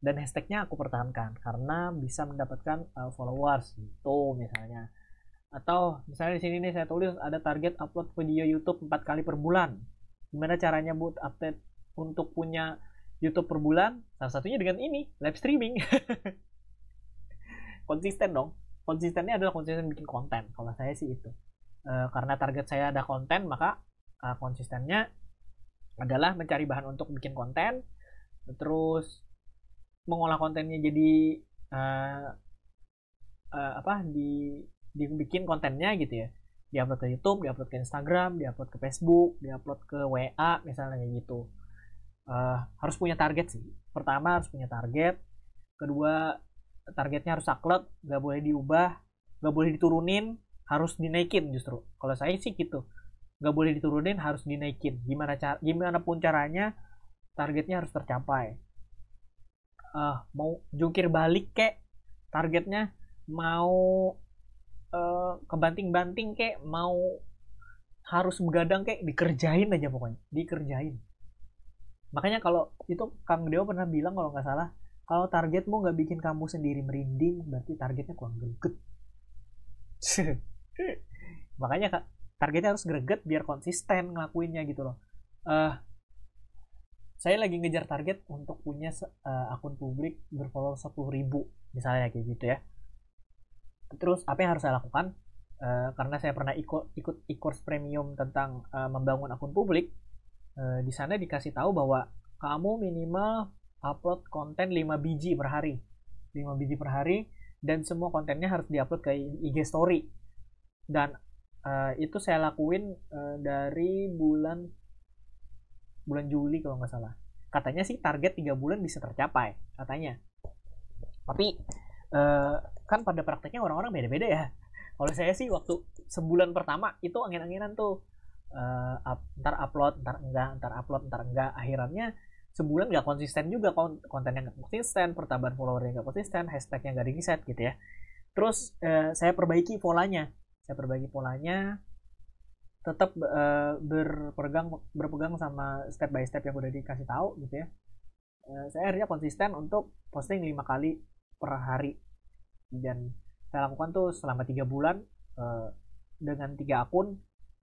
dan hashtagnya aku pertahankan karena bisa mendapatkan uh, followers gitu misalnya. Atau misalnya di sini nih saya tulis ada target upload video YouTube 4 kali per bulan. Gimana caranya buat update untuk punya YouTube per bulan? Salah satunya dengan ini, live streaming. konsisten dong. Konsistennya adalah konsisten bikin konten. Kalau saya sih itu. E, karena target saya ada konten, maka e, konsistennya adalah mencari bahan untuk bikin konten, terus mengolah kontennya jadi e, e, apa di dibikin kontennya gitu ya diupload ke YouTube, diupload ke Instagram, diupload ke Facebook, diupload ke WA misalnya gitu. Uh, harus punya target sih. Pertama harus punya target. Kedua targetnya harus saklek, nggak boleh diubah, nggak boleh diturunin, harus dinaikin justru. Kalau saya sih gitu, nggak boleh diturunin, harus dinaikin. Gimana cara, gimana pun caranya, targetnya harus tercapai. Uh, mau jungkir balik kek, targetnya mau uh, kebanting-banting kayak mau harus begadang kayak dikerjain aja pokoknya dikerjain makanya kalau itu Kang Dewa pernah bilang kalau nggak salah kalau targetmu nggak bikin kamu sendiri merinding berarti targetnya kurang greget. Makanya kak targetnya harus greget biar konsisten ngelakuinnya gitu loh. Uh, saya lagi ngejar target untuk punya uh, akun publik berfollower 10 ribu misalnya kayak gitu ya. Terus apa yang harus saya lakukan? Uh, karena saya pernah ikut ikut e-course premium tentang uh, membangun akun publik uh, di sana dikasih tahu bahwa kamu minimal upload konten 5 biji per hari. 5 biji per hari dan semua kontennya harus diupload ke IG story. Dan uh, itu saya lakuin uh, dari bulan bulan Juli kalau nggak salah. Katanya sih target tiga bulan bisa tercapai katanya. Tapi uh, kan pada prakteknya orang-orang beda-beda ya. Kalau saya sih waktu sebulan pertama itu angin-anginan tuh uh, up, ntar upload ntar enggak ntar upload ntar enggak. Akhirnya sebulan nggak konsisten juga kontennya nggak konsisten pertambahan followernya nggak konsisten hashtagnya nggak di gitu ya. Terus eh, saya perbaiki polanya. Saya perbaiki polanya tetap eh, berpegang berpegang sama step by step yang udah dikasih tahu gitu ya. Eh, saya akhirnya konsisten untuk posting lima kali per hari. Dan saya lakukan tuh selama tiga bulan eh, dengan tiga akun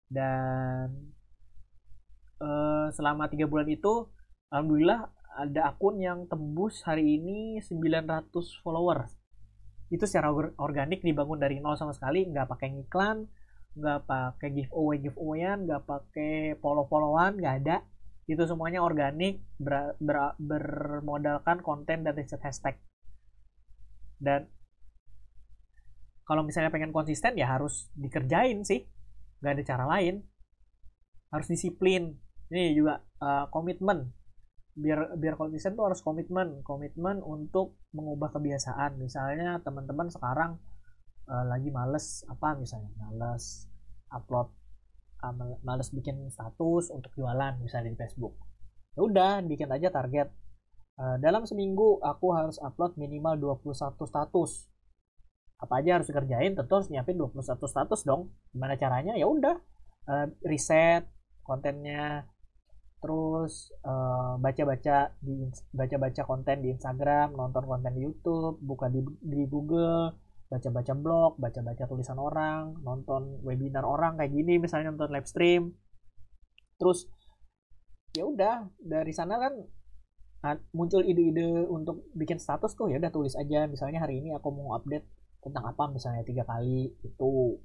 dan eh, selama tiga bulan itu alhamdulillah ada akun yang tembus hari ini 900 followers itu secara organik dibangun dari nol sama sekali nggak pakai iklan nggak pakai giveaway giveawayan nggak pakai follow followan nggak ada. Itu semuanya organik ber, ber, bermodalkan konten dan riset hashtag. Dan kalau misalnya pengen konsisten ya harus dikerjain sih nggak ada cara lain. Harus disiplin. Ini juga uh, komitmen. Biar biar konsisten tuh harus komitmen. Komitmen untuk mengubah kebiasaan. Misalnya teman-teman sekarang uh, lagi males apa misalnya males upload uh, males bikin status untuk jualan misalnya di Facebook. Ya udah bikin aja target. Uh, dalam seminggu aku harus upload minimal 21 status apa aja harus dikerjain tentu harus nyiapin 21 status dong. Gimana caranya? Ya udah uh, riset kontennya. Terus uh, baca-baca di baca-baca konten di Instagram, nonton konten di YouTube, buka di, di Google, baca-baca blog, baca-baca tulisan orang, nonton webinar orang kayak gini misalnya nonton live stream. Terus ya udah dari sana kan muncul ide-ide untuk bikin status tuh ya udah tulis aja. Misalnya hari ini aku mau update tentang apa misalnya tiga kali itu.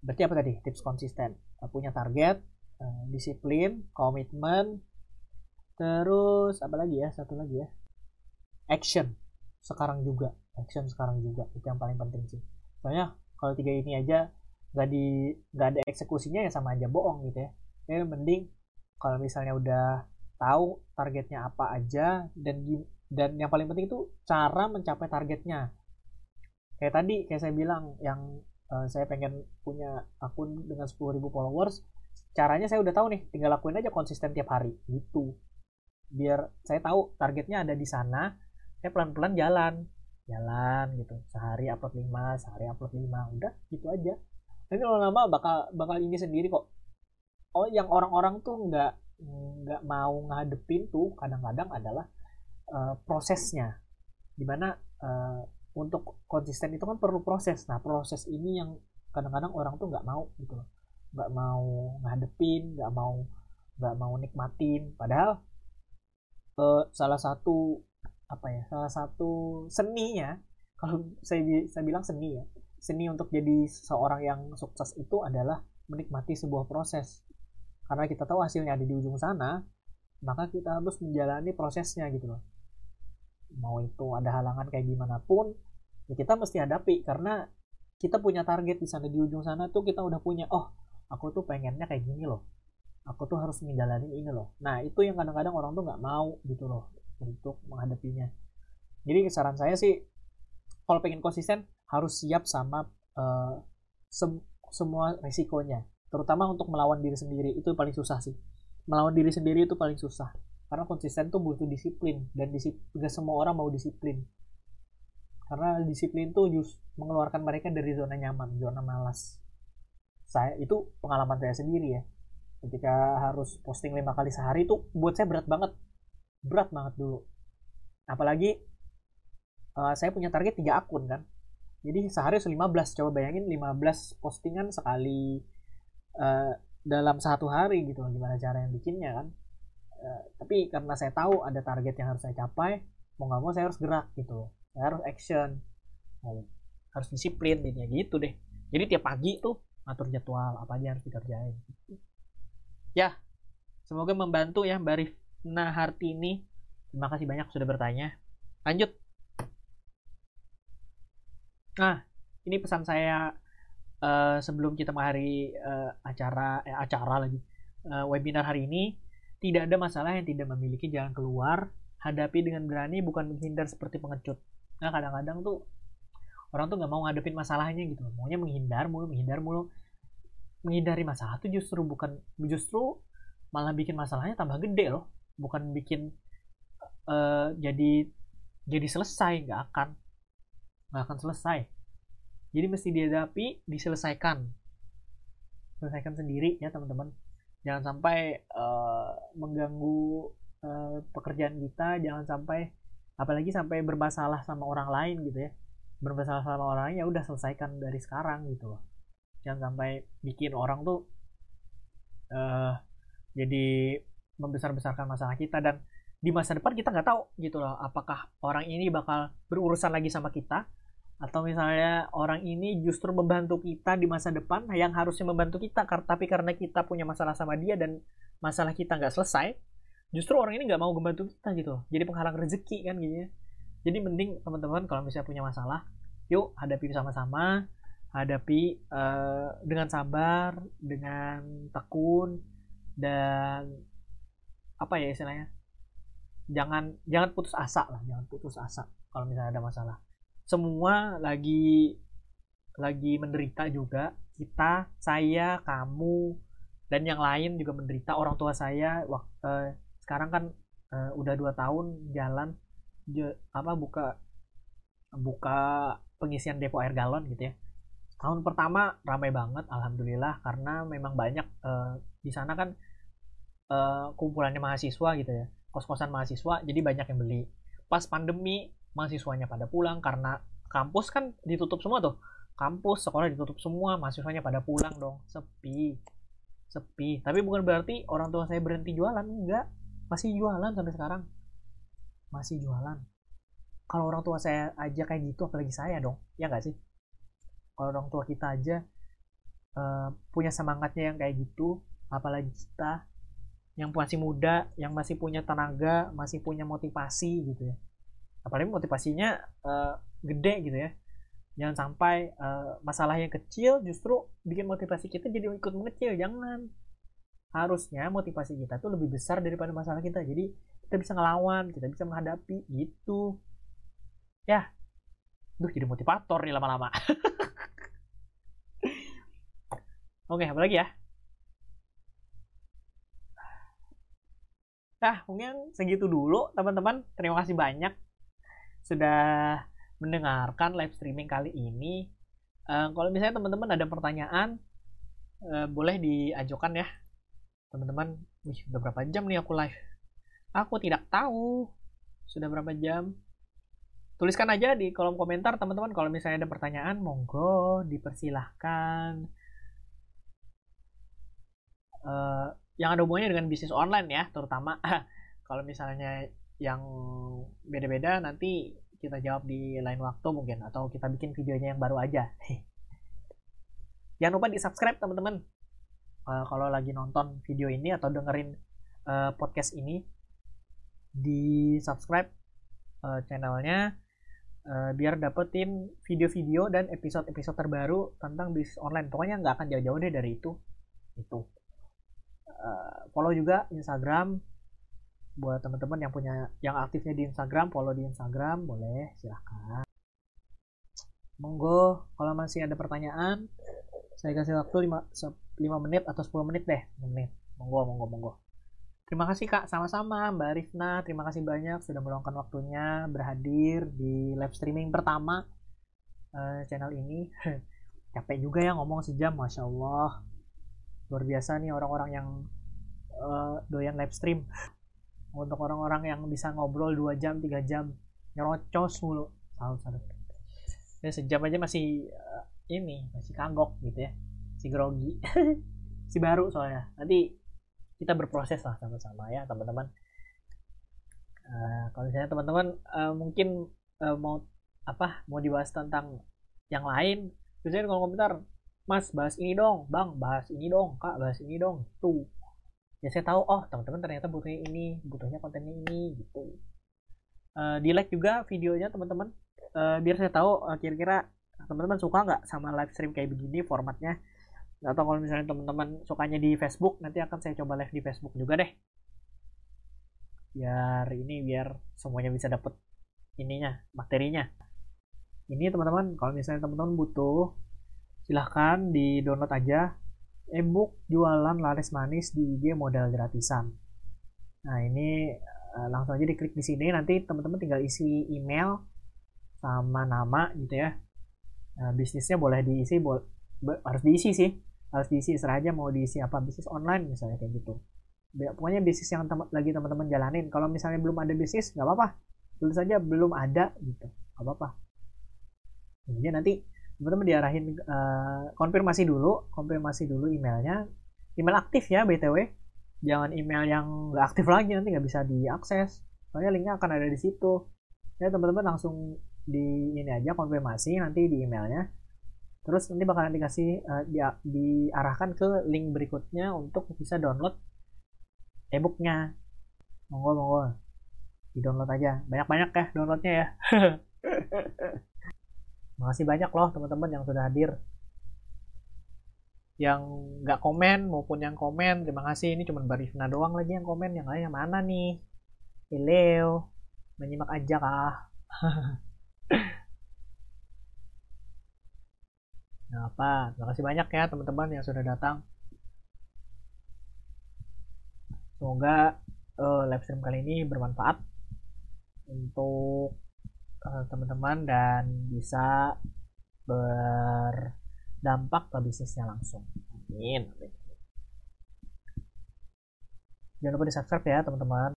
Berarti apa tadi? Tips konsisten. Punya target Eh, disiplin komitmen terus apa lagi ya? Satu lagi ya. Action. Sekarang juga. Action sekarang juga. Itu yang paling penting sih. Soalnya kalau tiga ini aja nggak di nggak ada eksekusinya ya sama aja bohong gitu ya. Jadi mending kalau misalnya udah tahu targetnya apa aja dan dan yang paling penting itu cara mencapai targetnya kayak tadi kayak saya bilang yang uh, saya pengen punya akun dengan 10.000 followers caranya saya udah tahu nih tinggal lakuin aja konsisten tiap hari gitu. Biar saya tahu targetnya ada di sana saya pelan-pelan jalan. Jalan gitu. Sehari upload 5 sehari upload 5 udah gitu aja. Nanti lama-lama bakal bakal ini sendiri kok. Oh yang orang-orang tuh nggak nggak mau ngadepin tuh kadang-kadang adalah uh, prosesnya. Di mana uh, untuk konsisten itu kan perlu proses. Nah proses ini yang kadang-kadang orang tuh nggak mau gitu loh. Nggak mau ngadepin nggak mau nggak mau nikmatin. Padahal uh, salah satu apa ya salah satu seninya kalau saya saya bilang seni ya seni untuk jadi seorang yang sukses itu adalah menikmati sebuah proses. Karena kita tahu hasilnya ada di ujung sana maka kita harus menjalani prosesnya gitu loh mau itu ada halangan kayak gimana pun ya kita mesti hadapi. Karena kita punya target di sana di ujung sana tuh kita udah punya oh aku tuh pengennya kayak gini loh. Aku tuh harus menjalani ini loh. Nah itu yang kadang-kadang orang tuh nggak mau gitu loh untuk menghadapinya. Jadi saran saya sih kalau pengen konsisten harus siap sama uh, sem semua resikonya. Terutama untuk melawan diri sendiri itu paling susah sih. Melawan diri sendiri itu paling susah karena konsisten tuh butuh disiplin dan disiplin gak semua orang mau disiplin. Karena disiplin tuh just mengeluarkan mereka dari zona nyaman zona malas. Saya itu pengalaman saya sendiri ya. Ketika harus posting lima kali sehari itu buat saya berat banget. Berat banget dulu. Apalagi uh, saya punya target tiga akun kan. Jadi sehari harus 15 coba bayangin 15 postingan sekali uh, dalam satu hari gitu. Gimana cara yang bikinnya kan uh, tapi karena saya tahu ada target yang harus saya capai mau nggak mau saya harus gerak gitu. Saya harus action. Harus disiplin intinya gitu deh. Jadi tiap pagi tuh atur jadwal apa aja harus dikerjain. Ya semoga membantu ya Mbak Rifna Hartini. Terima kasih banyak sudah bertanya. Lanjut. Nah ini pesan saya uh, sebelum kita menghari uh, acara eh, acara lagi uh, webinar hari ini tidak ada masalah yang tidak memiliki jalan keluar hadapi dengan berani bukan menghindar seperti pengecut. Nah kadang-kadang tuh orang tuh nggak mau ngadepin masalahnya gitu maunya menghindar mulu menghindar mulu. Menghindari masalah tuh justru bukan justru malah bikin masalahnya tambah gede loh. Bukan bikin uh, jadi jadi selesai nggak akan nggak akan selesai. Jadi mesti dihadapi diselesaikan. Selesaikan sendiri ya teman-teman jangan sampai uh, mengganggu uh, pekerjaan kita jangan sampai apalagi sampai bermasalah sama orang lain gitu ya. Bermasalah sama orang lain ya udah selesaikan dari sekarang gitu loh. Jangan sampai bikin orang tuh uh, jadi membesar-besarkan masalah kita dan di masa depan kita nggak tahu gitu loh apakah orang ini bakal berurusan lagi sama kita atau misalnya orang ini justru membantu kita di masa depan yang harusnya membantu kita tapi karena kita punya masalah sama dia dan masalah kita nggak selesai justru orang ini nggak mau membantu kita gitu. Jadi penghalang rezeki kan gitu ya. Jadi mending teman-teman kalau misalnya punya masalah yuk hadapi bersama-sama hadapi uh, dengan sabar dengan tekun dan apa ya istilahnya? Jangan jangan putus asa lah jangan putus asa kalau misalnya ada masalah semua lagi lagi menderita juga. Kita saya kamu dan yang lain juga menderita. Orang tua saya waktu uh, sekarang kan uh, udah dua tahun jalan je, apa buka buka pengisian depo air galon gitu ya. Tahun pertama ramai banget alhamdulillah karena memang banyak uh, di sana kan uh, kumpulannya mahasiswa gitu ya. Kos-kosan mahasiswa jadi banyak yang beli. Pas pandemi mahasiswanya pada pulang karena kampus kan ditutup semua tuh. Kampus sekolah ditutup semua mahasiswanya pada pulang dong. Sepi. Sepi. Tapi bukan berarti orang tua saya berhenti jualan enggak. Masih jualan sampai sekarang. Masih jualan. Kalau orang tua saya aja kayak gitu apalagi saya dong. Ya nggak sih? Kalau orang tua kita aja uh, punya semangatnya yang kayak gitu apalagi kita yang masih muda yang masih punya tenaga masih punya motivasi gitu ya apalagi motivasinya uh, gede gitu ya. Jangan sampai uh, masalah yang kecil justru bikin motivasi kita jadi ikut mengecil. Jangan. Harusnya motivasi kita tuh lebih besar daripada masalah kita. Jadi kita bisa ngelawan kita bisa menghadapi gitu. Ya. Duh jadi motivator nih lama-lama. Oke apa lagi ya? Nah, mungkin segitu dulu teman-teman. Terima kasih banyak sudah mendengarkan live streaming kali ini. Uh, kalau misalnya teman-teman ada pertanyaan, uh, boleh diajukan ya. Teman-teman, wih, berapa jam nih aku live? Aku tidak tahu. Sudah berapa jam? Tuliskan aja di kolom komentar teman-teman kalau misalnya ada pertanyaan, monggo dipersilahkan. Uh, yang ada hubungannya dengan bisnis online ya, terutama kalau misalnya yang beda-beda nanti kita jawab di lain waktu mungkin atau kita bikin videonya yang baru aja. Jangan lupa di subscribe teman-teman. Uh, kalau lagi nonton video ini atau dengerin uh, podcast ini di subscribe uh, channelnya uh, biar dapetin video-video dan episode-episode terbaru tentang bisnis online. Pokoknya nggak akan jauh-jauh deh dari itu. Itu. Uh, follow juga Instagram buat teman-teman yang punya yang aktifnya di Instagram follow di Instagram boleh silahkan. Monggo kalau masih ada pertanyaan saya kasih waktu 5, 5 menit atau 10 menit deh menit. Monggo monggo monggo. Terima kasih kak. Sama-sama mbak Rifna. Terima kasih banyak sudah meluangkan waktunya berhadir di live streaming pertama uh, channel ini. Capek juga ya ngomong sejam masya Allah. Luar biasa nih orang-orang yang uh, doyan live stream untuk orang-orang yang bisa ngobrol 2 jam 3 jam nyerocos mulu. Salut salut ya sejam aja masih uh, ini masih kagok gitu ya. Si grogi. Si baru soalnya. Nanti kita berproses lah sama-sama ya teman-teman. Uh, kalau misalnya teman-teman uh, mungkin uh, mau apa mau dibahas tentang yang lain biasanya kalau komentar mas bahas ini dong. Bang bahas ini dong. Kak bahas ini dong. Tuh ya saya tahu oh teman-teman ternyata butuhnya ini butuhnya kontennya ini gitu. Uh, di like juga videonya teman-teman. Uh, biar saya tahu uh, kira-kira teman-teman suka nggak sama live stream kayak begini formatnya? Atau kalau misalnya teman-teman sukanya di Facebook nanti akan saya coba live di Facebook juga deh. Biar ini biar semuanya bisa dapet ininya materinya. Ini teman-teman kalau misalnya teman-teman butuh silahkan di download aja ebook jualan laris manis di IG modal gratisan. Nah ini eh, langsung aja diklik di sini. Nanti teman-teman tinggal isi email sama nama gitu ya. Nah, bisnisnya boleh diisi bo harus diisi sih. Harus diisi serah aja mau diisi apa bisnis online misalnya kayak gitu. Pokoknya bisnis yang tem lagi teman-teman jalanin. Kalau misalnya belum ada bisnis nggak apa-apa. Tulis saja belum ada gitu. Nggak apa-apa. Jadi nanti teman-teman diarahin uh, konfirmasi dulu konfirmasi dulu emailnya. Email aktif ya btw jangan email yang nggak aktif lagi nanti nggak bisa diakses. Soalnya linknya akan ada di situ. Ya teman-teman langsung di ini aja konfirmasi nanti di emailnya. Terus nanti bakalan dikasih uh, di, diarahkan ke link berikutnya untuk bisa download ebooknya. Monggo monggo. Di download aja. Banyak-banyak ya downloadnya ya Makasih banyak loh teman-teman yang sudah hadir. Yang nggak komen maupun yang komen, terima kasih. Ini cuma Barifna doang lagi yang komen. Yang lain yang mana nih? Hello, menyimak aja kah? Nah, apa? Terima kasih banyak ya teman-teman yang sudah datang. Semoga uh, live stream kali ini bermanfaat untuk teman-teman dan bisa berdampak ke bisnisnya langsung. Amin. Jangan lupa di subscribe ya teman-teman.